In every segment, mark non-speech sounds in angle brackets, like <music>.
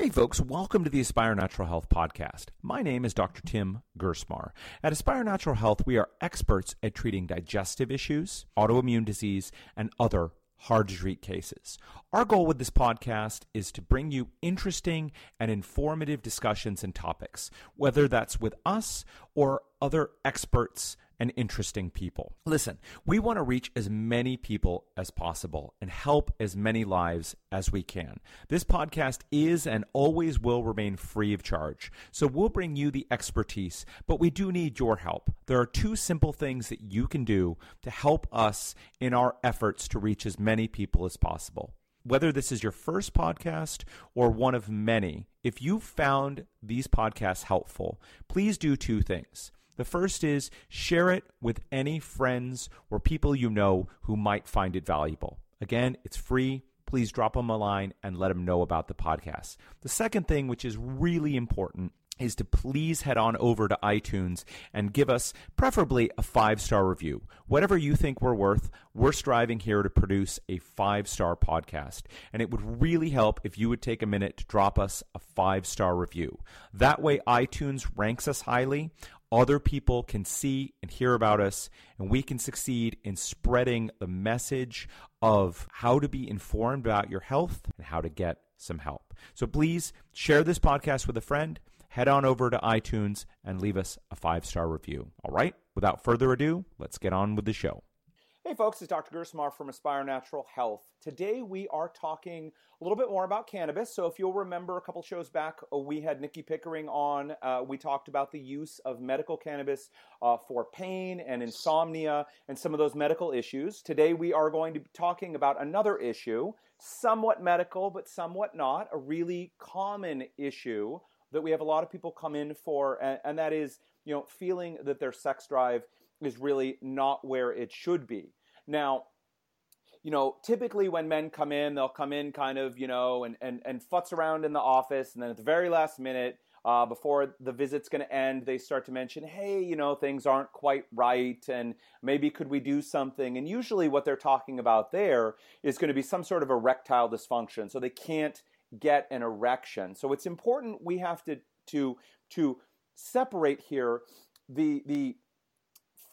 Hey, folks, welcome to the Aspire Natural Health Podcast. My name is Dr. Tim Gerstmar. At Aspire Natural Health, we are experts at treating digestive issues, autoimmune disease, and other hard to treat cases. Our goal with this podcast is to bring you interesting and informative discussions and topics, whether that's with us or other experts and interesting people. Listen, we want to reach as many people as possible and help as many lives as we can. This podcast is and always will remain free of charge. So we'll bring you the expertise, but we do need your help. There are two simple things that you can do to help us in our efforts to reach as many people as possible whether this is your first podcast or one of many, if you found these podcasts helpful, please do two things. The first is share it with any friends or people you know who might find it valuable. Again, it's free. Please drop them a line and let them know about the podcast. The second thing, which is really important, is to please head on over to iTunes and give us preferably a five star review. Whatever you think we're worth, we're striving here to produce a five star podcast. And it would really help if you would take a minute to drop us a five star review. That way, iTunes ranks us highly. Other people can see and hear about us, and we can succeed in spreading the message of how to be informed about your health and how to get some help. So please share this podcast with a friend head on over to iTunes and leave us a five star review. All right, without further ado, let's get on with the show. Hey folks, it's Dr. Gerstmar from Aspire Natural Health. Today we are talking a little bit more about cannabis. So if you'll remember a couple shows back, uh, we had Nikki Pickering on. Uh, we talked about the use of medical cannabis uh, for pain and insomnia and some of those medical issues. Today we are going to be talking about another issue, somewhat medical but somewhat not, a really common issue that we have a lot of people come in for, and, and that is, you know, feeling that their sex drive is really not where it should be. Now, you know, typically when men come in, they'll come in kind of, you know, and, and, and futz around in the office, and then at the very last minute, uh, before the visit's going to end, they start to mention, hey, you know, things aren't quite right, and maybe could we do something? And usually, what they're talking about there is going to be some sort of erectile dysfunction. So they can't get an erection. So it's important we have to to to separate here the the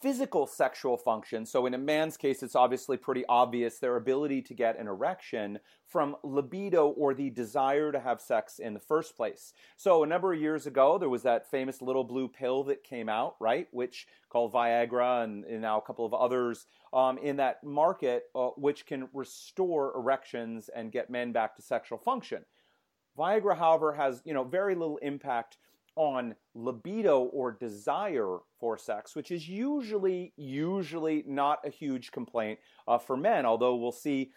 physical sexual function. So in a man's case, it's obviously pretty obvious their ability to get an erection from libido or the desire to have sex in the first place. So a number of years ago, there was that famous little blue pill that came out, right, which called Viagra and, and now a couple of others um, in that market, uh, which can restore erections and get men back to sexual function. Viagra, however, has you know very little impact on libido or desire for sex, which is usually usually not a huge complaint uh, for men. Although we'll see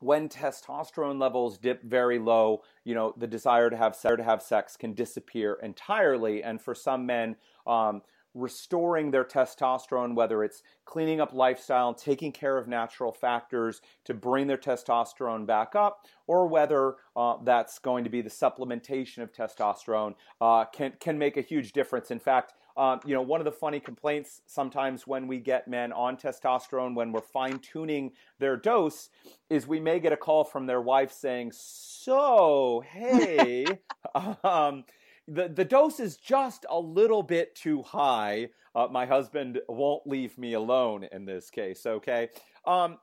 when testosterone levels dip very low, you know the desire to have sex, to have sex can disappear entirely, and for some men. Um, restoring their testosterone, whether it's cleaning up lifestyle, taking care of natural factors to bring their testosterone back up, or whether uh, that's going to be the supplementation of testosterone, uh, can can make a huge difference. In fact, um, you know, one of the funny complaints sometimes when we get men on testosterone, when we're fine tuning their dose, is we may get a call from their wife saying, "So, hey." <laughs> um, the the dose is just a little bit too high. Uh, my husband won't leave me alone in this case. Okay, um,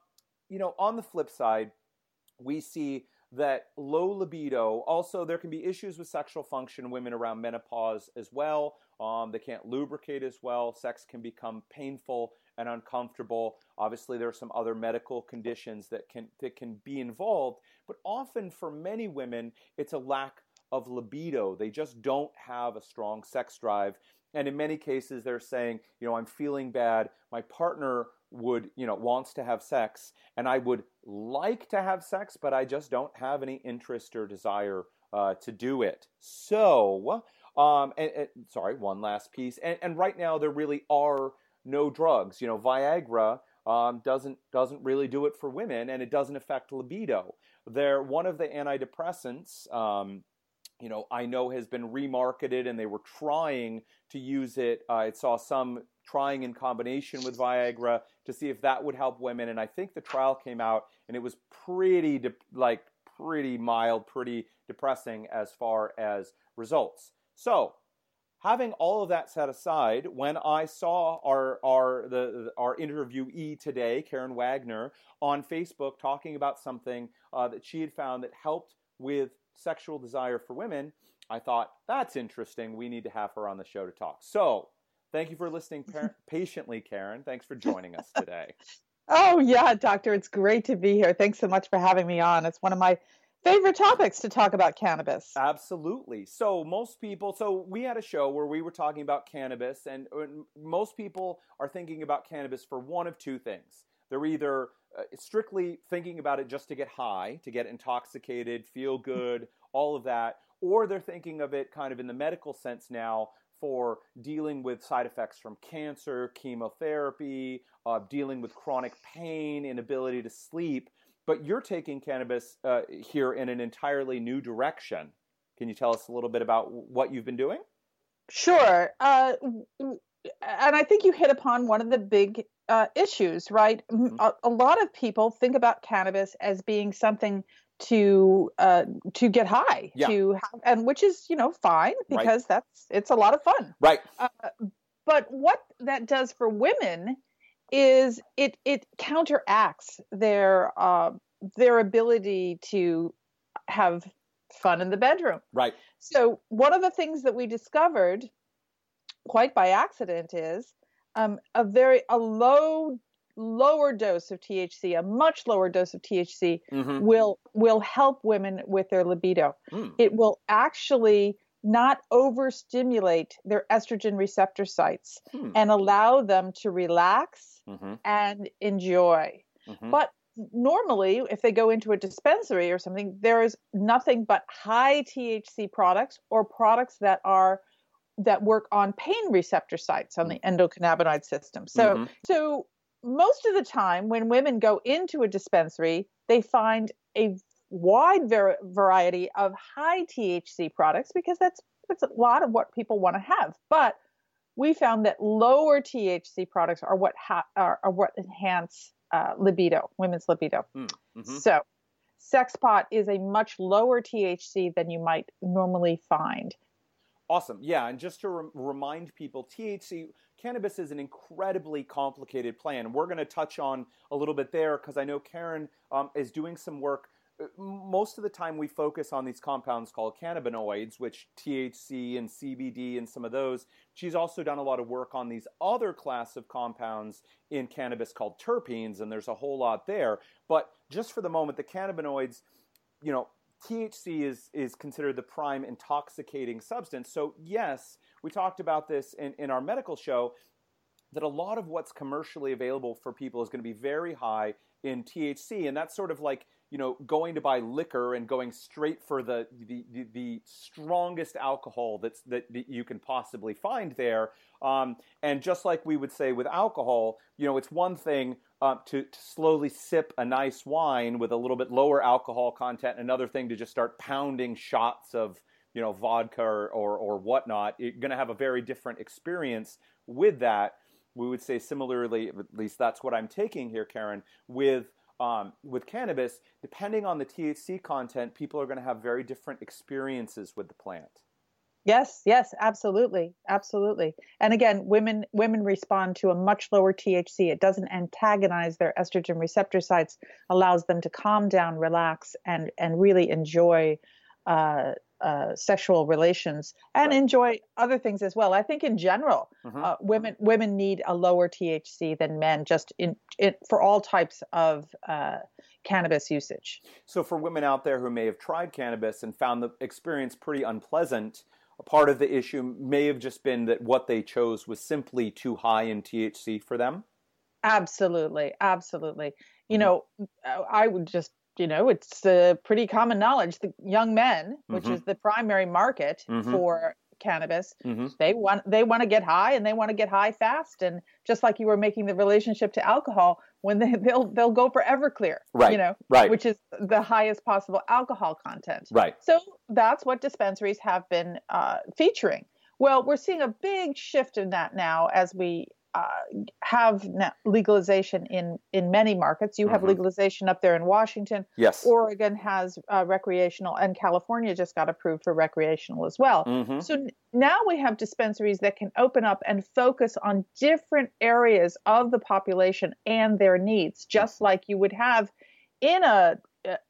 you know, on the flip side, we see that low libido. Also, there can be issues with sexual function in women around menopause as well. Um, they can't lubricate as well. Sex can become painful and uncomfortable. Obviously, there are some other medical conditions that can that can be involved. But often, for many women, it's a lack of libido. They just don't have a strong sex drive. And in many cases, they're saying, you know, I'm feeling bad. My partner would, you know, wants to have sex, and I would like to have sex, but I just don't have any interest or desire uh, to do it. So, um, and, and, sorry, one last piece. And, and right now, there really are no drugs. You know, Viagra um, doesn't doesn't really do it for women, and it doesn't affect libido. They're one of the antidepressants. Um, you know, I know has been remarketed and they were trying to use it. Uh, it saw some trying in combination with Viagra to see if that would help women. And I think the trial came out and it was pretty, de- like, pretty mild, pretty depressing as far as results. So, having all of that set aside, when I saw our our the our interviewee today, Karen Wagner, on Facebook talking about something uh, that she had found that helped with sexual desire for women, I thought that's interesting. We need to have her on the show to talk. So, thank you for listening par- <laughs> patiently, Karen. Thanks for joining us today. <laughs> oh yeah, doctor, it's great to be here. Thanks so much for having me on. It's one of my favorite topics to talk about cannabis. Absolutely. So most people, so we had a show where we were talking about cannabis, and uh, most people are thinking about cannabis for one of two things. They're either uh, strictly thinking about it just to get high, to get intoxicated, feel good, all of that, or they're thinking of it kind of in the medical sense now for dealing with side effects from cancer, chemotherapy, uh, dealing with chronic pain, inability to sleep but you're taking cannabis uh, here in an entirely new direction. Can you tell us a little bit about what you've been doing? Sure. Uh, and I think you hit upon one of the big uh, issues, right? Mm-hmm. A, a, lot of people think about cannabis as being something to uh, to get high, yeah. to have, and which is you know fine because right. that's it's a lot of fun, right? Uh, but what that does for women is it it counteracts their uh, their ability to have fun in the bedroom. Right. So one of the things that we discovered, quite by accident, is um, a very a low lower dose of THC, a much lower dose of THC, mm-hmm. will will help women with their libido. Mm. It will actually not overstimulate their estrogen receptor sites hmm. and allow them to relax mm-hmm. and enjoy. Mm-hmm. But normally, if they go into a dispensary or something, there is nothing but high THC products or products that are that work on pain receptor sites on the mm. endocannabinoid system. So, mm-hmm. so most of the time when women go into a dispensary, they find a wide ver- variety of high THC products because that's that's a lot of what people want to have. But we found that lower THC products are what ha- are, are, what enhance uh, libido, women's libido. Mm, mm-hmm. So, sex pot is a much lower THC than you might normally find. Awesome. Yeah, and just to re- remind people, THC cannabis is an incredibly complicated plant. We're going to touch on a little bit there because I know Karen um, is doing some work most of the time we focus on these compounds called cannabinoids, which THC and CBD and some of those. She's also done a lot of work on these other class of compounds in cannabis called terpenes, and there's a whole lot there. But just for the moment, the cannabinoids, you know, THC is is considered the prime intoxicating substance. So yes, we talked about this in, in our medical show that a lot of what's commercially available for people is going to be very high in THC, and that's sort of like you know, going to buy liquor and going straight for the the, the, the strongest alcohol that's that, that, you can possibly find there. Um, and just like we would say with alcohol, you know, it's one thing uh, to, to, slowly sip a nice wine with a little bit lower alcohol content. Another thing to just start pounding shots of you know vodka or or, or whatnot. You're going to have a very different experience with that. We would say similarly, at least that's what I'm taking here, Karen, with um, with cannabis, depending on the THC content, people are going to have very different experiences with the plant. Yes, yes, absolutely, absolutely. And again, women women respond to a much lower THC. It doesn't antagonize their estrogen receptor sites, allows them to calm down, relax, and and really enjoy uh, uh, sexual relations and right. enjoy other things as well. I think in general, mm-hmm. uh, women women need a lower THC than men, just in it for all types of uh, cannabis usage. So, for women out there who may have tried cannabis and found the experience pretty unpleasant, a part of the issue may have just been that what they chose was simply too high in THC for them. Absolutely, absolutely. You mm-hmm. know, I would just you know, it's uh, pretty common knowledge. The young men, which mm-hmm. is the primary market mm-hmm. for cannabis, mm-hmm. they want they want to get high and they want to get high fast. And just like you were making the relationship to alcohol, when they <laughs> they'll they'll go for Everclear, right? You know, right, which is the highest possible alcohol content, right? So that's what dispensaries have been uh, featuring. Well, we're seeing a big shift in that now as we uh, have legalization in in many markets. You have mm-hmm. legalization up there in Washington. Yes. Oregon has uh, recreational, and California just got approved for recreational as well. Mm-hmm. So now we have dispensaries that can open up and focus on different areas of the population and their needs, just like you would have in a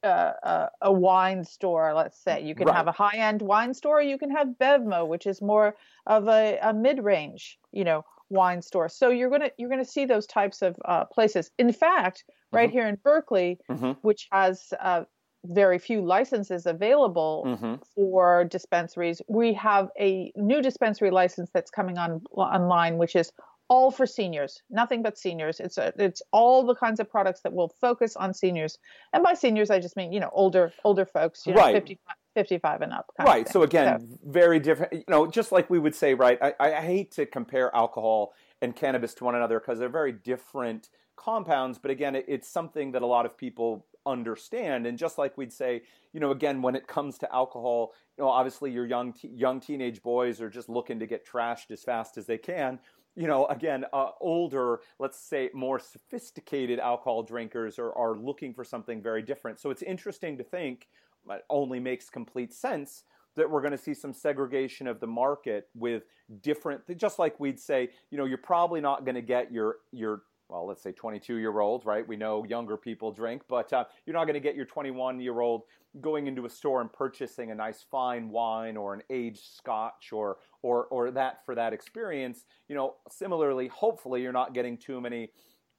a, a, a, wine store, let's say. You can right. have a high end wine store, you can have Bevmo, which is more of a, a mid range, you know, wine store. So you're gonna you're gonna see those types of uh, places. In fact, right mm-hmm. here in Berkeley, mm-hmm. which has uh, very few licenses available mm-hmm. for dispensaries, we have a new dispensary license that's coming on online, which is all for seniors, nothing but seniors. It's a, it's all the kinds of products that will focus on seniors. And by seniors, I just mean, you know, older, older folks, you know, right. 55, 55 and up. right. So again, so. very different, you know, just like we would say, right. I, I hate to compare alcohol and cannabis to one another because they're very different compounds. But again, it, it's something that a lot of people understand. And just like we'd say, you know, again, when it comes to alcohol, you know, obviously your young, young teenage boys are just looking to get trashed as fast as they can you know, again, uh, older, let's say more sophisticated alcohol drinkers are, are looking for something very different. So it's interesting to think, it only makes complete sense that we're going to see some segregation of the market with different, just like we'd say, you know, you're probably not going to get your, your well, let's say 22 year old, right? We know younger people drink, but uh, you're not going to get your 21 year old going into a store and purchasing a nice fine wine or an aged scotch or or or that for that experience. You know, similarly, hopefully, you're not getting too many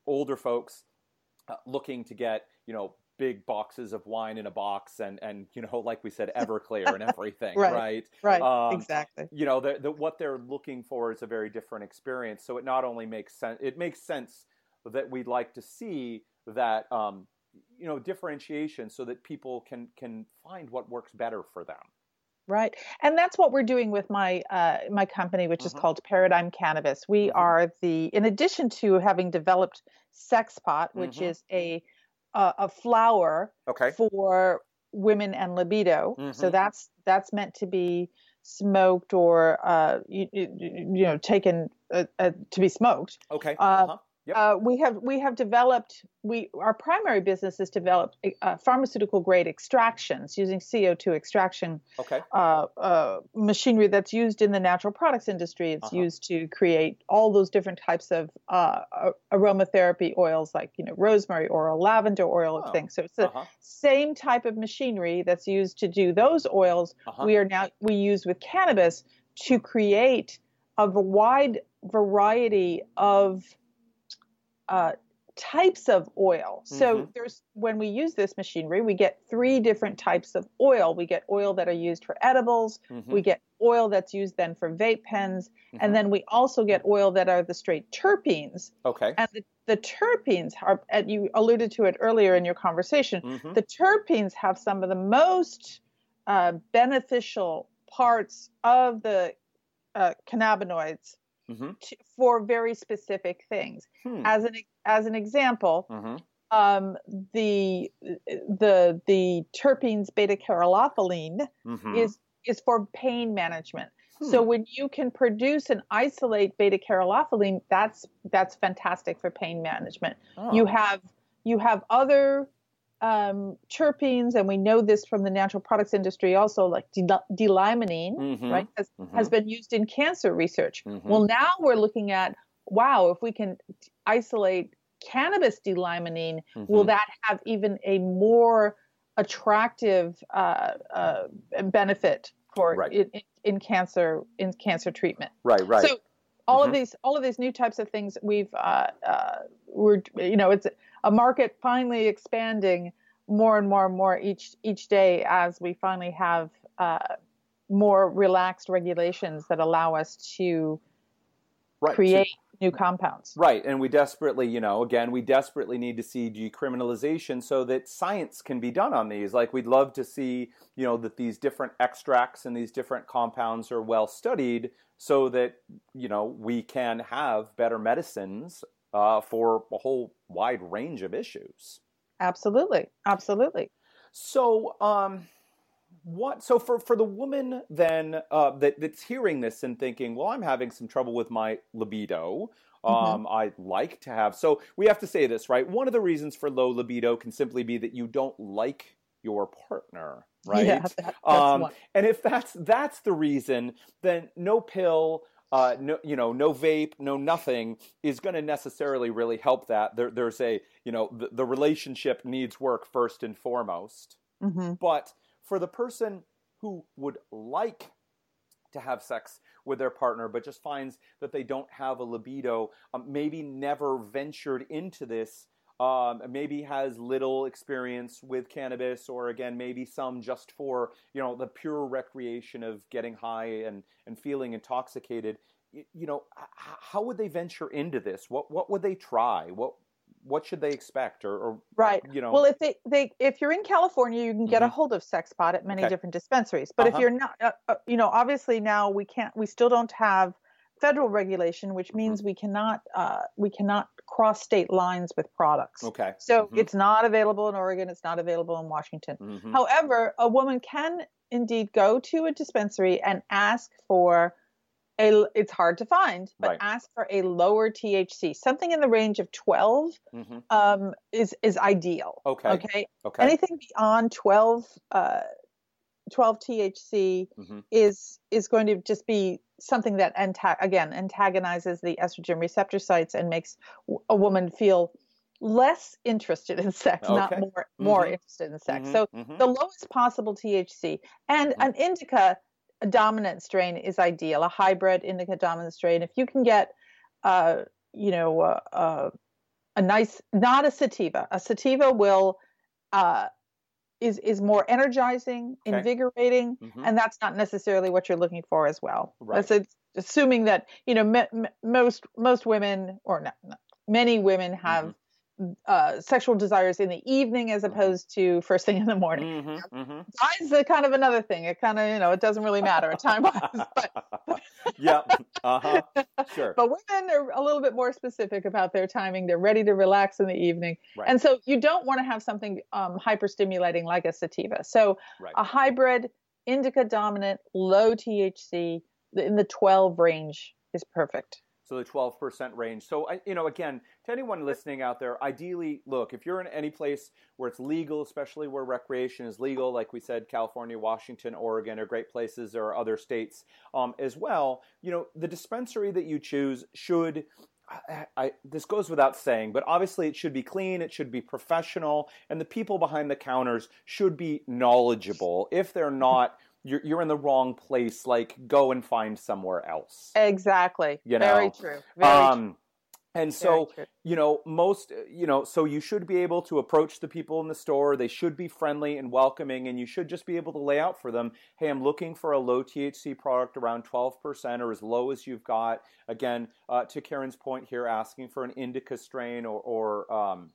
older folks uh, looking to get you know big boxes of wine in a box and and you know like we said <laughs> everclear and everything right right, right um, exactly you know the, the, what they're looking for is a very different experience so it not only makes sense it makes sense that we'd like to see that um, you know differentiation so that people can can find what works better for them right and that's what we're doing with my uh, my company which mm-hmm. is called paradigm cannabis we mm-hmm. are the in addition to having developed sexpot which mm-hmm. is a uh, a flower okay. for women and libido so mm-hmm. that's that's meant to be smoked or uh, you, you, know taken uh, uh, to be smoked okay uh, uh-huh. Yep. Uh, we have we have developed we our primary business is developed uh, pharmaceutical grade extractions using CO2 extraction okay. uh, uh machinery that's used in the natural products industry. It's uh-huh. used to create all those different types of uh, aromatherapy oils like you know rosemary oil, lavender oil, oh. things. So it's the uh-huh. same type of machinery that's used to do those oils. Uh-huh. We are now we use with cannabis to create a wide variety of uh, types of oil. So mm-hmm. there's when we use this machinery, we get three different types of oil. We get oil that are used for edibles. Mm-hmm. We get oil that's used then for vape pens, mm-hmm. and then we also get oil that are the straight terpenes. Okay. And the, the terpenes are, and you alluded to it earlier in your conversation. Mm-hmm. The terpenes have some of the most uh, beneficial parts of the uh, cannabinoids mm-hmm. to, for very specific things. Hmm. As an as an example, mm-hmm. um, the the the terpenes beta caryophyllene mm-hmm. is is for pain management. Hmm. So when you can produce and isolate beta caryophyllene, that's that's fantastic for pain management. Oh. You have you have other um, terpenes, and we know this from the natural products industry also, like d-limonene, mm-hmm. right, has, mm-hmm. has, been used in cancer research. Mm-hmm. Well, now we're looking at, wow, if we can isolate cannabis d-limonene, will mm-hmm. that have even a more attractive uh, uh, benefit for right. in, in, cancer in cancer treatment? Right, right. So all of mm-hmm. these all of these new types of things we've uh, uh, we're you know it's a market finally expanding more and more and more each each day as we finally have uh, more relaxed regulations that allow us to right. create new compounds. Right, and we desperately, you know, again, we desperately need to see decriminalization so that science can be done on these. Like we'd love to see, you know, that these different extracts and these different compounds are well studied so that, you know, we can have better medicines uh, for a whole wide range of issues. Absolutely, absolutely. So, um, what? So for for the woman then uh, that that's hearing this and thinking, well, I'm having some trouble with my libido. Um, mm-hmm. I like to have. So we have to say this, right? One of the reasons for low libido can simply be that you don't like your partner, <laughs> right? Yeah, that, um, and if that's that's the reason, then no pill, uh, no, you know, no vape, no nothing is going to necessarily really help that. There, there's a, you know, the, the relationship needs work first and foremost. Mm-hmm. But for the person who would like to have sex with their partner, but just finds that they don't have a libido, um, maybe never ventured into this, um, maybe has little experience with cannabis, or again, maybe some just for you know the pure recreation of getting high and and feeling intoxicated. You, you know, h- how would they venture into this? What what would they try? What what should they expect or, or, right you know well if they, they if you're in california you can get mm-hmm. a hold of sexpot at many okay. different dispensaries but uh-huh. if you're not uh, uh, you know obviously now we can't we still don't have federal regulation which mm-hmm. means mm-hmm. we cannot uh, we cannot cross state lines with products okay so mm-hmm. it's not available in oregon it's not available in washington mm-hmm. however a woman can indeed go to a dispensary and ask for a it's hard to find, but right. ask for a lower THC. Something in the range of 12 mm-hmm. um, is is ideal. Okay. Okay. Okay. Anything beyond 12 uh, 12 THC mm-hmm. is is going to just be something that anta- again antagonizes the estrogen receptor sites and makes a woman feel less interested in sex, okay. not more more mm-hmm. interested in sex. Mm-hmm. So mm-hmm. the lowest possible THC and Mm-hmm. an indica a dominant strain is ideal, a hybrid indica dominant strain. If you can get, uh, you know, uh, uh, a nice, not a sativa. A sativa will uh, is is more energizing, Okay. invigorating, Mhm. and that's not necessarily what you're looking for as well. Right. That's it's assuming that you know me, me, most most women or not, not- many women have Mm-hmm. Uh, sexual desires in the evening as opposed to first thing in the morning. Mhm, mhm. Time's a kind of another thing. It kind of you know it doesn't really matter time wise, <laughs> but yeah. Uh huh. Sure. <laughs> but women are a little bit more specific about their timing. They're ready to relax in the evening, Right. and so you don't want to have something um, hyperstimulating like a sativa. So Right. a hybrid, indica dominant, low THC in the 12 range is perfect. So the 12% range. So, I- you know, again, to anyone listening out there, ideally, look, if you're in any place where it's legal, especially where recreation is legal, like we said, California, Washington, Oregon are great places. Are other states um, as well. You know, the dispensary that you choose should. I, I, this goes without saying, but obviously it should be clean, it should be professional, and the people behind the counters should be knowledgeable. If they're not, you're, you're in the wrong place. Like, go and find somewhere else. Exactly. You know? Very true. Very Um, and true. Very so, you know, most, you know, so you should be able to approach the people in the store. They should be friendly and welcoming, and you should just be able to lay out for them, hey, I'm looking for a low THC product around 12% or as low as you've got. Again, uh, to Karen's point here, asking for an indica strain or, or um,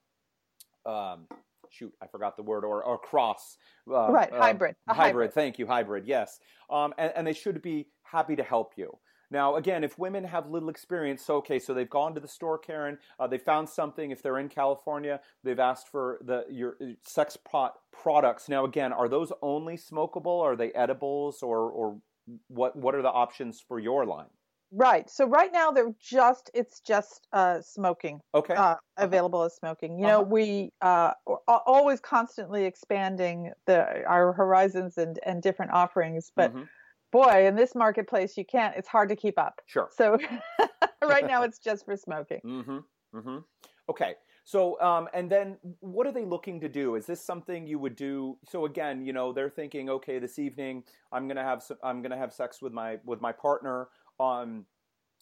um, shoot, I forgot the word, or, or cross. Uh, Right, uh, hybrid, a hybrid. hybrid. Thank you, hybrid. Yes, um, and, and they should be happy to help you. Now, again, if women have little experience, so okay, so they've gone to the store, Karen, uh, they found something. If they're in California, they've asked for the your uh, sex pot products. Now, again, are those only smokable? Are they edibles, or or what? What are the options for your line? Right. So right now they're just it's just uh, smoking. Okay, uh, available as smoking. You know, Uh-huh. we uh, are always constantly expanding the our horizons and and different offerings. But Mhm. boy, in this marketplace, you can't. It's hard to keep up. sure. So <laughs> <laughs> right now, it's just for smoking. Mm-hmm. Mm-hmm. Okay. So, um, and then what are they looking to do? Is this something you would do? So again, you know, they're thinking, okay, this evening I'm gonna have some, I'm gonna have sex with my with my partner. Um,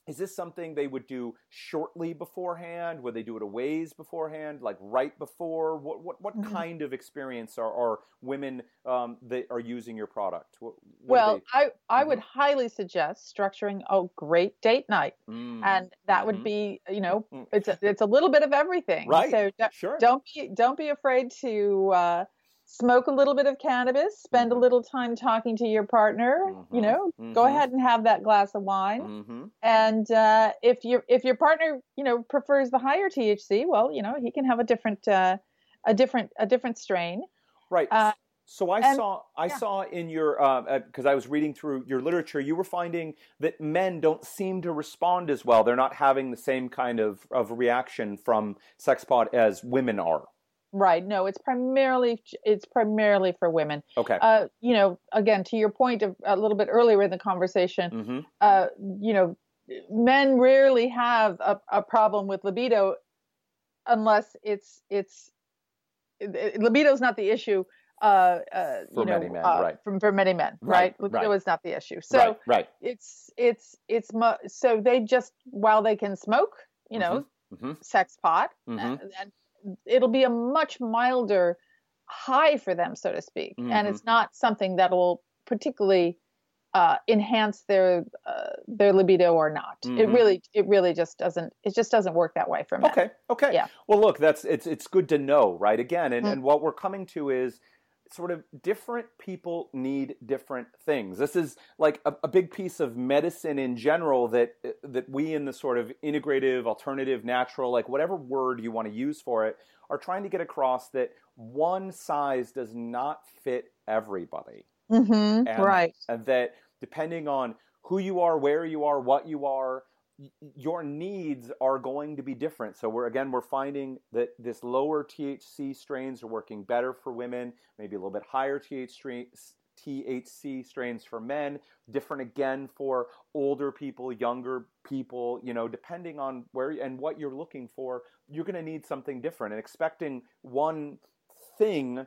is this something they would do shortly beforehand? Would they do it a ways beforehand, like right before? What what what Mhm. kind of experience are, are women um, that are using your product? What, what Well, I I would highly suggest structuring a great date night, Mm, and that would be you know Mm. it's a, it's a little bit of everything. Right. So don't sure. don't be don't be afraid to uh, smoke a little bit of cannabis spend a little time talking to your partner you Mhm. know go Mhm. ahead and have that glass of wine Mm-hmm. and uh, if your if your partner you know prefers the higher THC well you know he can have a different uh, a different a different strain Right. Uh, So I And- saw I yeah. saw in your because I was reading through your literature, you were finding that men don't seem to respond as well. They're not having the same kind of, of reaction from Sexpot as women are. Right. No, it's primarily it's primarily for women. Okay. Uh, you know, again, to your point of a little bit earlier in the conversation, hmm uh, you know, men rarely have a, a problem with libido unless it's it's libido is not the issue. Uh, uh, For you know, many men, uh, right. From for many men, Right, right? Libido right. is not the issue. So right. Right. it's it's it's mu- so they just while they can smoke, you know, Mhm. sex pot, Mhm. uh, and it'll be a much milder high for them, so to speak, and Mhm. it's not something that will particularly uh, enhance their uh, their libido or not. It Mhm. really it really just doesn't it just doesn't work that way for men. Okay. Okay. Yeah. Well, look, that's it's it's good to know, right? Again, and, Mm. and what we're coming to is sort of different people need different things. This is like a, a big piece of medicine in general that that we in the sort of integrative, alternative, natural, like whatever word you want to use for it, are trying to get across that one size does not fit everybody hmm And- Right. and that depending on who you are, where you are, what you are, your needs are going to be different. So we're again we're finding that this lower THC strains are working better for women, maybe a little bit higher THC strains for men, different again for older people, younger people, you know, depending on where and what you're looking for, you're going to need something different and expecting one thing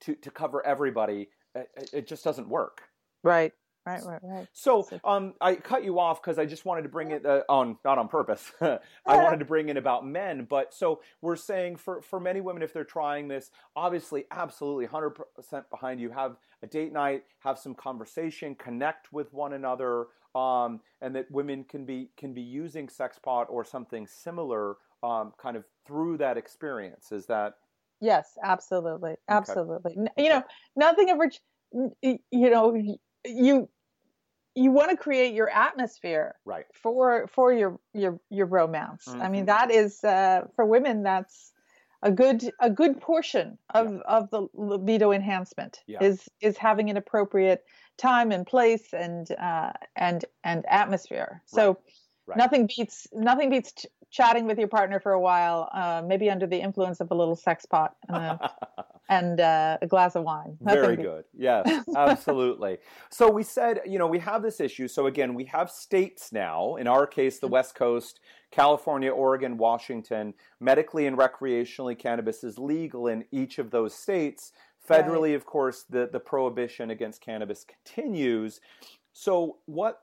to to cover everybody it- it just doesn't work. Right. Right. Right. Right. So, um, I cut you off because I just wanted to bring it uh, on, not on purpose. <laughs> I <laughs> wanted to bring in about men, but so we're saying for for many women, if they're trying this, obviously, absolutely, hundred percent behind you. Have a date night, have some conversation, connect with one another, um, and that women can be can be using SexPot or something similar, um, kind of through that experience. Is that Yes, absolutely, absolutely. N- You know, nothing ever. You know, you you want to create your atmosphere right? for for your your your romance. I mean, Mhm. that is uh, for women. That's a good a good portion of of the libido enhancement Yeah. is is having an appropriate time and place and uh, and and atmosphere. So Right. nothing beats nothing beats chatting with your partner for a while, uh, maybe under the influence of a little sex pot uh, <laughs> and uh, a glass of wine. Nothing Very good. Yes, <laughs> absolutely. so we said, you know, we have this issue. So again, we have states now, in our case, Mm-hmm. the West Coast, California, Oregon, Washington, medically and recreationally, cannabis is legal in each of those states. Federally, of course, the, the prohibition against cannabis continues. So, what,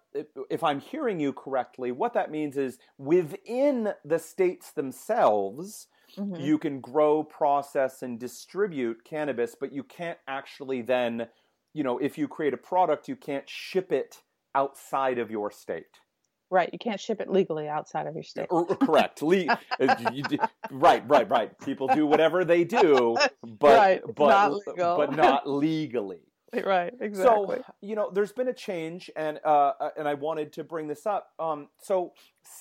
if- I'm hearing you correctly, what that means is within the states themselves, Mhm. you can grow, process, and distribute cannabis, but you can't actually then, you know, if you create a product, you can't ship it outside of your state. Right, you can't ship it legally outside of your state. Or, or correct. Le- <laughs> right, right, right. People do whatever they do, <laughs> but Right, but not but not legally. <laughs> Right, exactly. So you know, there's been a change, and uh, uh, and I wanted to bring this up. Um, so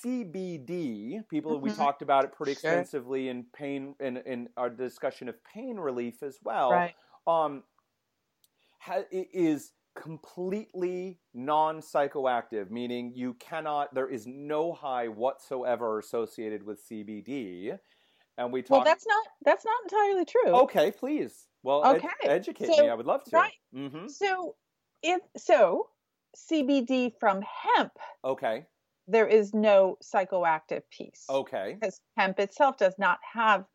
CBD, people we Mhm. talked about it pretty Sure. extensively in pain in in our discussion of pain relief as well. right. Um, ha- it is completely non-psychoactive, meaning you cannot. There is no high whatsoever associated with CBD. And we talk. Well, that's not that's not entirely true. okay. Please, well, ed- Okay, educate so- me. I would love to. right. Mm-hmm. So if so, CBD from hemp, Okay. there is no psychoactive piece. Okay. Because hemp itself does not have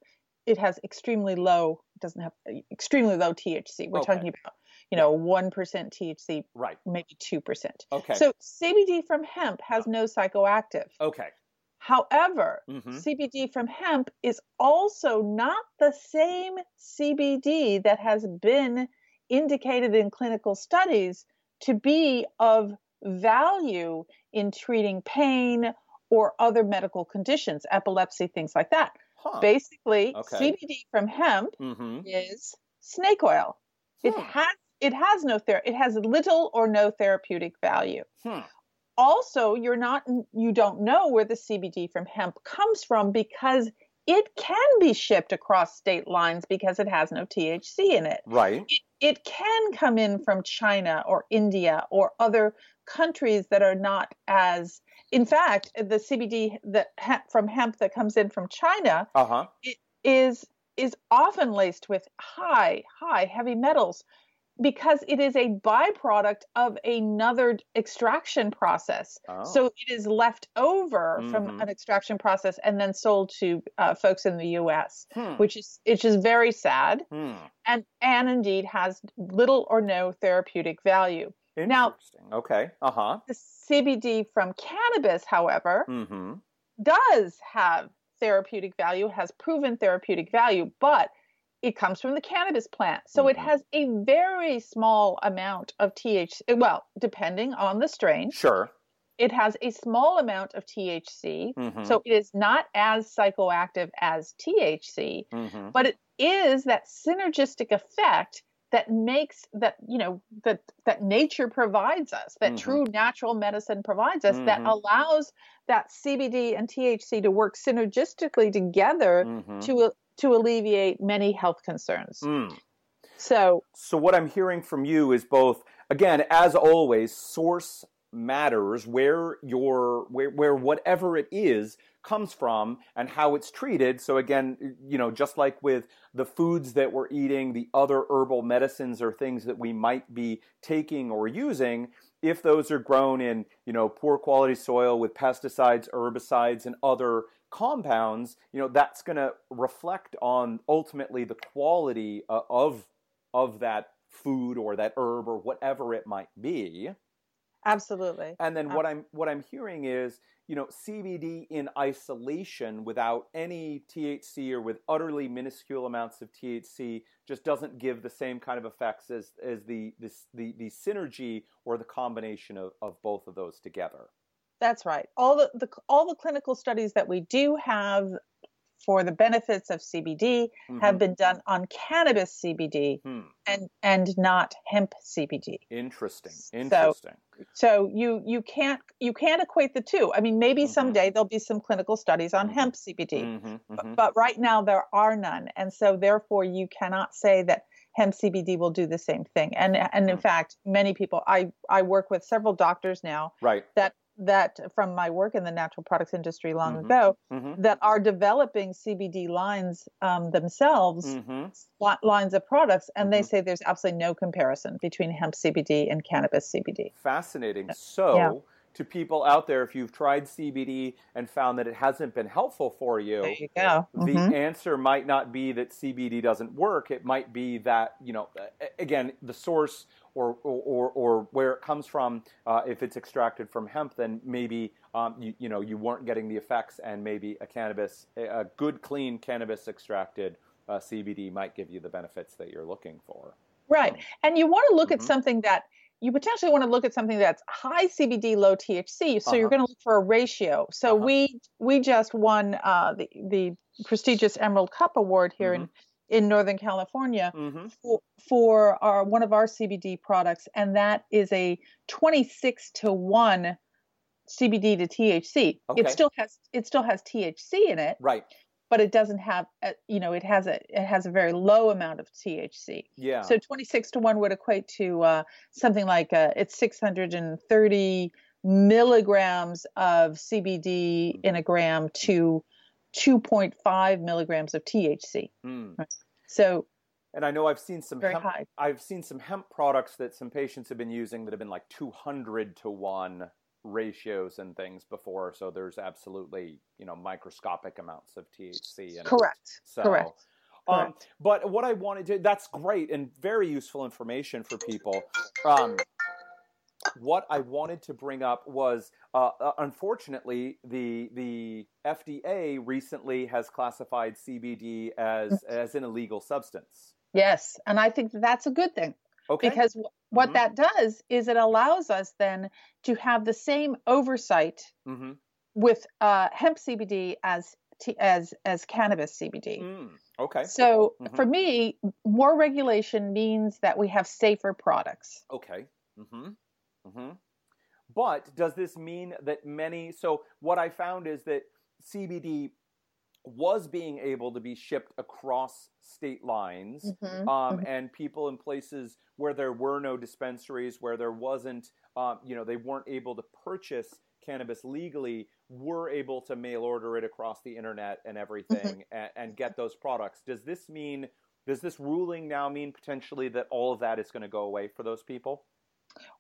it has extremely low doesn't have extremely low THC. We're Okay. talking about, you know, 1% THC, Right. maybe 2%. Okay. So CBD from hemp has no psychoactive. okay. However, hmm CBD from hemp is also not the same CBD that has been indicated in clinical studies to be of value in treating pain or other medical conditions, epilepsy, things like that. Huh. Basically, Okay. CBD from hemp hmm is snake oil. It Hmm. has it has no ther- it has little or no therapeutic value Hmm. Also you're not you don't know where the CBD from hemp comes from because it can be shipped across state lines because it has no THC in it. Right. it can come in from China or India or other countries that are not as in fact the CBD that from hemp that comes in from China uh-huh. is is often laced with high high heavy metals because it is a byproduct of another extraction process. Oh. So it is left over mm-hmm. from an extraction process and then sold to uh, folks in the U.S., hmm. which is which is very sad, hmm. and and indeed has little or no therapeutic value. Now, okay, uh huh. The CBD from cannabis, however, mm-hmm. does have therapeutic value, has proven therapeutic value, but it comes from the cannabis plant. So mm-hmm. it has a very small amount of THC, well, depending on the strain. Sure. It has a small amount of THC. Mm-hmm. So it is not as psychoactive as THC, mm-hmm. but it is that synergistic effect that makes that you know that that nature provides us that mm-hmm. true natural medicine provides us that mm-hmm. allows that CBD and THC to work synergistically together mm-hmm. to to alleviate many health concerns. Mm. So, so what I'm hearing from you is both, again, as always, source matters where your where, where whatever it is comes from and how it's treated so again you know just like with the foods that we're eating the other herbal medicines or things that we might be taking or using if those are grown in you know poor quality soil with pesticides herbicides and other compounds, you know, that's going to reflect on ultimately the quality uh, of of that food or that herb or whatever it might be. Absolutely. And then what I'm what I'm hearing is, you know, CBD in isolation without any THC or with utterly minuscule amounts of THC just doesn't give the same kind of effects as as the this the the synergy or the combination of, of both of those together. That's right. All the, the all the clinical studies that we do have for the benefits of CBD mm-hmm. have been done on cannabis CBD hmm. and and not hemp CBD. Interesting. Interesting. So, so, you you can't you can't equate the two. I mean, maybe mm-hmm. someday there'll be some clinical studies on mm-hmm. hemp CBD, mm-hmm. but, mm-hmm. but right now there are none, and so therefore you cannot say that hemp CBD will do the same thing. And and in mm. fact, many people I I work with several doctors now right. that that from my work in the natural products industry long mm-hmm. ago mm-hmm. that are developing CBD lines um, themselves, mm-hmm. lines of products, and they mm-hmm. say there's absolutely no comparison between hemp CBD and cannabis CBD. Fascinating. So. Yeah to people out there if you've tried CBD and found that it hasn't been helpful for you. There you go. Mm-hmm. The answer might not be that CBD doesn't work. It might be that, you know, again, the source or, or, or where it comes from, uh, if it's extracted from hemp, then maybe um, you, you know you weren't getting the effects, and maybe a cannabis, a good clean cannabis extracted uh, CBD might give you the benefits that you're looking for. Right, and you want to look mm-hmm. at something that you potentially want to look at something that's high CBD, low THC. So uh-huh. you're going to look for a ratio. So uh-huh. we we just won uh, the the prestigious Emerald Cup Award here mm-hmm. in in Northern California mm-hmm. for, for our one of our CBD products, and that is a 26 to one CBD to THC. Okay. It still has it still has THC in it, right? But it doesn't have, a, you know, it has a it has a very low amount of THC. Yeah. So 26 to one would equate to uh, something like uh, it's 630 milligrams of CBD in a gram to 2.5 milligrams of THC. Mm. So, and I know I've seen some hemp, high. I've seen some hemp products that some patients have been using that have been like 200 to 1 ratios and things before so there's absolutely, you know, microscopic amounts of THC Correct. So, Correct. Um, but what I wanted to, that's great and very useful information for people. Um, what I wanted to bring up was, uh, uh unfortunately, the the FDA recently has classified CBD as as an illegal substance. Yes, and I think that's a good thing. Okay. Because what mm-hmm. that does is it allows us then to have the same oversight mm-hmm. with uh, hemp CBD as t- as as cannabis CBD. Mm, okay. So mm-hmm. for me, more regulation means that we have safer products. Okay. Mm-hmm. Mm-hmm. But does this mean that many? So what I found is that CBD was being able to be shipped across state lines Mhm, um, mhm. and people in places where there were no dispensaries where there wasn't um, you know they weren't able to purchase cannabis legally were able to mail order it across the internet and everything and, and get those products does this mean does this ruling now mean potentially that all of that is going to go away for those people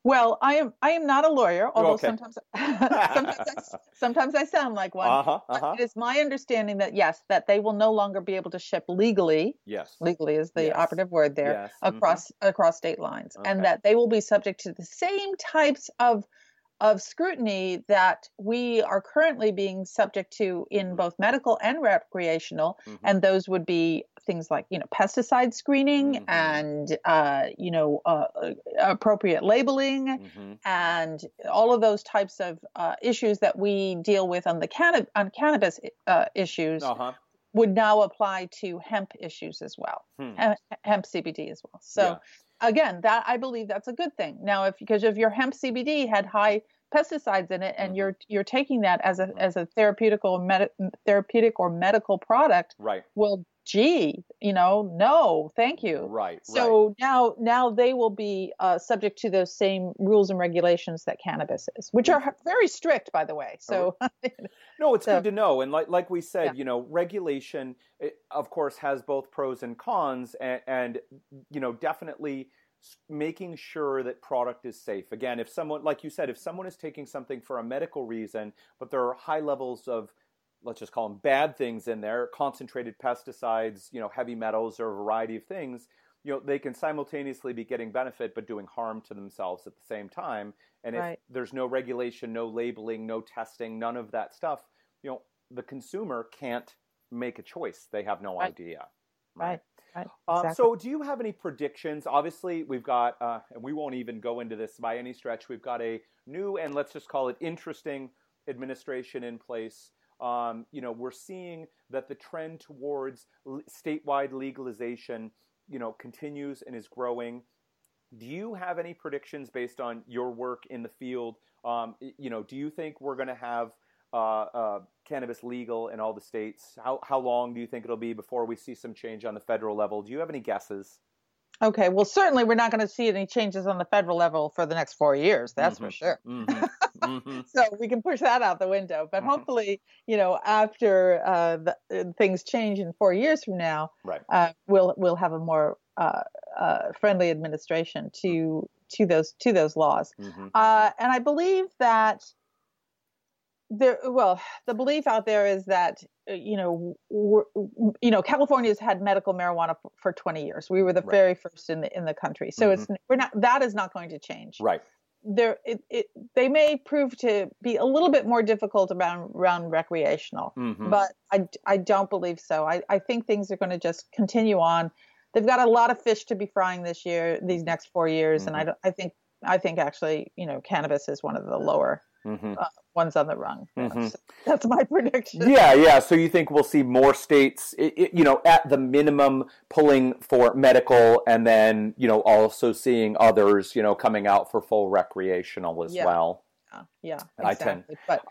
Well, I am I am not a lawyer, although Okay. sometimes <laughs> sometimes I, <laughs> sometimes I sound like one. uh-huh uh-huh It is my understanding that yes, that they will no longer be able to ship legally. yes Legally is the Yes. operative word there yes mhm. across across state lines, Okay. and that they will be subject to the same types of of scrutiny that we are currently being subject to in Mhm. both medical and recreational, Mhm. and those would be things like you know pesticide screening Mhm. and uh, you know uh, uh, appropriate labeling Mhm. and all of those types of uh, issues that we deal with on the canna- on cannabis uh, issues uh-huh would now apply to hemp issues as well, Hmm. Hem- hemp CBD as well. So Yeah. again, that I believe that's a good thing. Now, if because if your hemp CBD had high pesticides in it and Mhm. you're you're taking that as a Mhm. as a therapeutic or med- therapeutic or medical product, right well, gee, you know, no, thank you. right right So now, now they will be uh, subject to those same rules and regulations that cannabis is, which are very strict, by the way. So, <laughs> No, it's So- good to know. And like like we said, Yeah. you know, regulation, it, of course, has both pros and cons, and, and you know, definitely making sure that product is safe. Again, if someone, like you said, if someone is taking something for a medical reason, but there are high levels of let's just call them bad things in there, concentrated pesticides, you know, heavy metals, or a variety of things. You know, they can simultaneously be getting benefit but doing harm to themselves at the same time. And if Right. there's no regulation, no labeling, no testing, none of that stuff, you know, the consumer can't make a choice. They have no Right. idea. right, right. Um, exactly. So, do you have any predictions? Obviously, we've got, uh, and we won't even go into this by any stretch. We've got a new and let's just call it interesting administration in place. Um, you know, we're seeing that the trend towards statewide legalization, you know, continues and is growing. Do you have any predictions based on your work in the field? Um, you know, do you think we're going to have uh, uh, cannabis legal in all the states? How how long do you think it'll be before we see some change on the federal level? Do you have any guesses? Okay, well, certainly we're not going to see any changes on the federal level for the next four years. That's for Mhm. sure. Mhm. Mhm. So we can push that out the window. But Mhm. hopefully, you know, after uh, the, uh, things change in four years from now, Right. uh, we'll we'll have a more uh, uh, friendly administration to to those to those laws. Mhm. Uh, and I believe that there, well, the belief out there is that you know, you know, California's had medical marijuana for 20 years. We were the Right. very first in the in the country, so it's we're not that is not going to change. Right. There, it, it they may prove to be a little bit more difficult around around recreational, Mhm. but I I don't believe so. I I think things are going to just continue on. They've got a lot of fish to be frying this year, these next four years, and I don't, I think I think actually, you know, cannabis is one of the lower Mhm. ones on the rung. Mhm. <laughs> So that's my prediction. Yeah, yeah. So you think we'll see more states, you know, at the minimum pulling for medical, and then you know also seeing others, you know, coming out for full recreational as Yeah. well. Yeah, yeah, I tend- But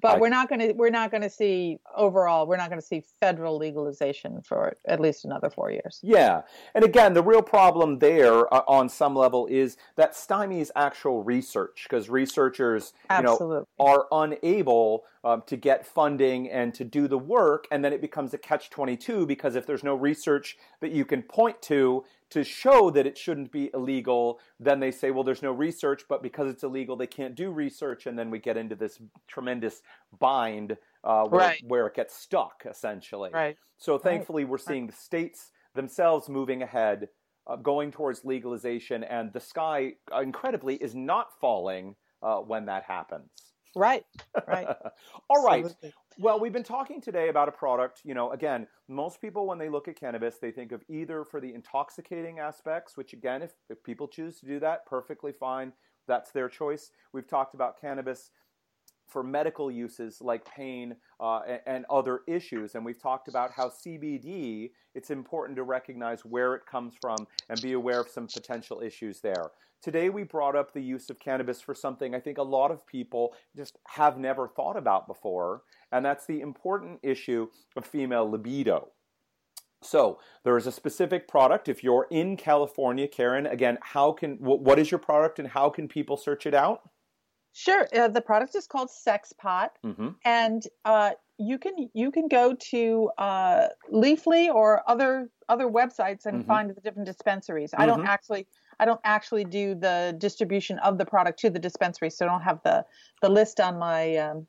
but I- we're not going to we're not going to see overall we're not going to see federal legalization for at least another four years. Yeah, and again, the real problem there uh, on some level is that stymies actual research because researchers, you know, Absolutely. are unable um, to get funding and to do the work, and then it becomes a catch twenty two because if there's no research that you can point to to show that it shouldn't be illegal, then they say, well, there's no research, but because it's illegal, they can't do research, and then we get into this tremendous bind uh, where, Right. where it gets stuck essentially. Right. So thankfully, we're seeing the states themselves moving ahead, uh, going towards legalization, and the sky, uh, incredibly, is not falling uh, when that happens. Right. Right. <laughs> All right. Absolutely. Well, we've been talking today about a product. You know, again, most people, when they look at cannabis, they think of either for the intoxicating aspects, which, again, if, if people choose to do that, perfectly fine. That's their choice. We've talked about cannabis for medical uses like pain uh, and, and, other issues. And we've talked about how CBD, it's important to recognize where it comes from and be aware of some potential issues there. Today, we brought up the use of cannabis for something I think a lot of people just have never thought about before, and that's the important issue of female libido. So there is a specific product. If you're in California, Karen, again, how can what is your product and how can people search it out? Sure. Uh, the product is called Sex Pot, mm-hmm. and uh, you can you can go to uh, Leafly or other other websites and mm-hmm. find the different dispensaries. Mm-hmm. I don't mm-hmm. actually I don't actually do the distribution of the product to the dispensary, so I don't have the the list on my um,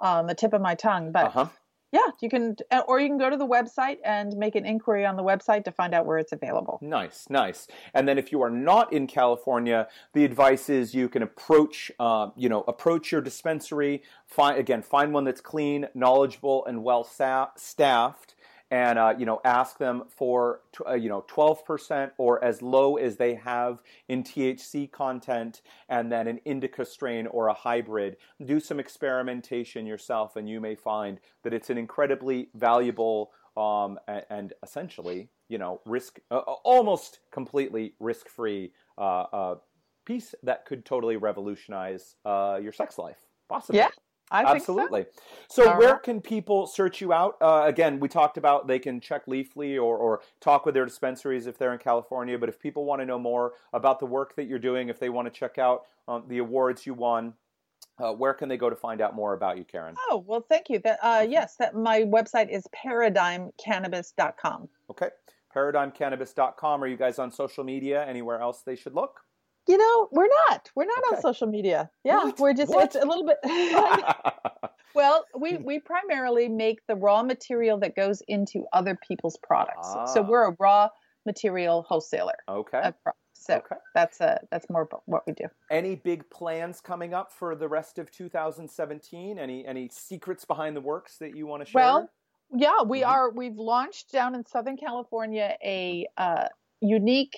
on the tip of my tongue. But uh-huh. Yeah, you can, or you can go to the website and make an inquiry on the website to find out where it's available. Nice, nice. And then if you are not in California, the advice is you can approach, uh, you know, approach your dispensary. Find again, find one that's clean, knowledgeable, and well staffed and uh, you know ask them for uh, you know 12% or as low as they have in THC content and then an indica strain or a hybrid. Do some experimentation yourself and you may find that it's an incredibly valuable um, and, and, essentially you know risk uh, uh almost completely risk free uh, uh, piece that could totally revolutionize your sex life possibly. Yeah I Absolutely. So, so where can people search you out? Uh, again, we talked about they can check Leafly or, or talk with their dispensaries if they're in California. But if people want to know more about the work that you're doing, if they want to check out um, the awards you won, uh, where can they go to find out more about you, Karen? Oh, well, thank you. That, uh, yes, that my website is paradigmcannabis.com. Okay, paradigmcannabis.com. Are you guys on social media? Anywhere else they should look? You know, we're not. We're not okay. on social media. Yeah, what? we're just. What? It's a little bit. <laughs> <laughs> well, we we primarily make the raw material that goes into other people's products. Ah. So we're a raw material wholesaler. Okay. So okay. that's a that's more what we do. Any big plans coming up for the rest of 2017? Any any secrets behind the works that you want to share? Well, yeah, we mm-hmm. are. We've launched down in Southern California a uh, unique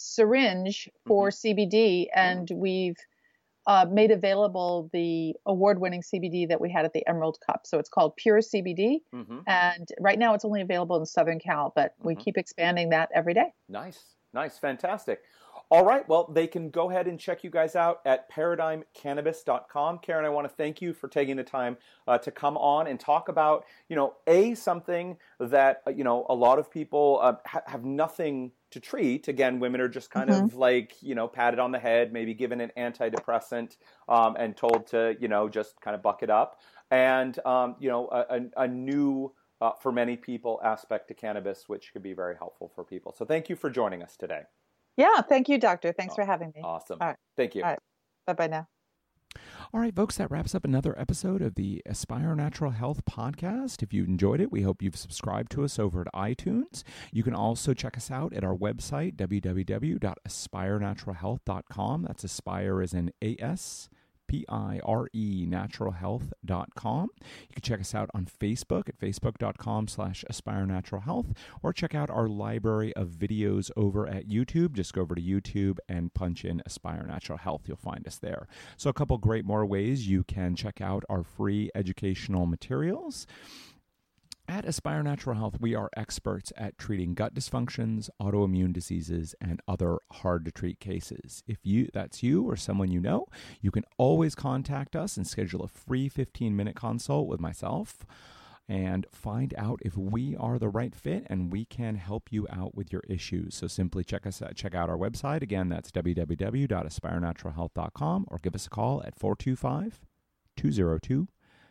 syringe for mm-hmm. CBD, and mm-hmm. we've uh, made available the award-winning CBD that we had at the Emerald Cup. So it's called Pure CBD, mm-hmm. and right now it's only available in Southern Cal, but we mm-hmm. keep expanding that every day. Nice, nice, fantastic. All right, well, they can go ahead and check you guys out at paradigmcannabis.com. Karen, I want to thank you for taking the time uh, to come on and talk about, you know, a something that uh, you know a lot of people uh, ha- have nothing to treat. Again, women are just kind mm-hmm. of like, you know, patted on the head, maybe given an antidepressant, um, and told to, you know, just kind of buck it up. And, um, you know, a, a, a new, uh, for many people, aspect to cannabis, which could be very helpful for people. So thank you for joining us today. Yeah, thank you, doctor. Thanks oh, for having me. Awesome. All right. Thank you. All right. Bye bye now. All right, folks, that wraps up another episode of the Aspire Natural Health podcast. If you enjoyed it, we hope you've subscribed to us over at iTunes. You can also check us out at our website, www.aspirenaturalhealth.com. That's Aspire as in A S P-I-R-E, naturalhealth.com. You can check us out on Facebook at facebook.com slash aspire natural health, or check out our library of videos over at YouTube. Just go over to YouTube and punch in Aspire Natural Health. You'll find us there. So a couple great more ways you can check out our free educational materials. At Aspire Natural Health, we are experts at treating gut dysfunctions, autoimmune diseases, and other hard to treat cases. If you that's you or someone you know, you can always contact us and schedule a free 15-minute consult with myself and find out if we are the right fit and we can help you out with your issues. So simply check us out, check out our website. Again, that's www.aspirenaturalhealth.com or give us a call at 425 202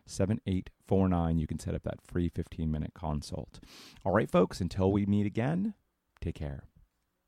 7849. You can set up that free 15 minute consult. All right, folks, until we meet again, take care.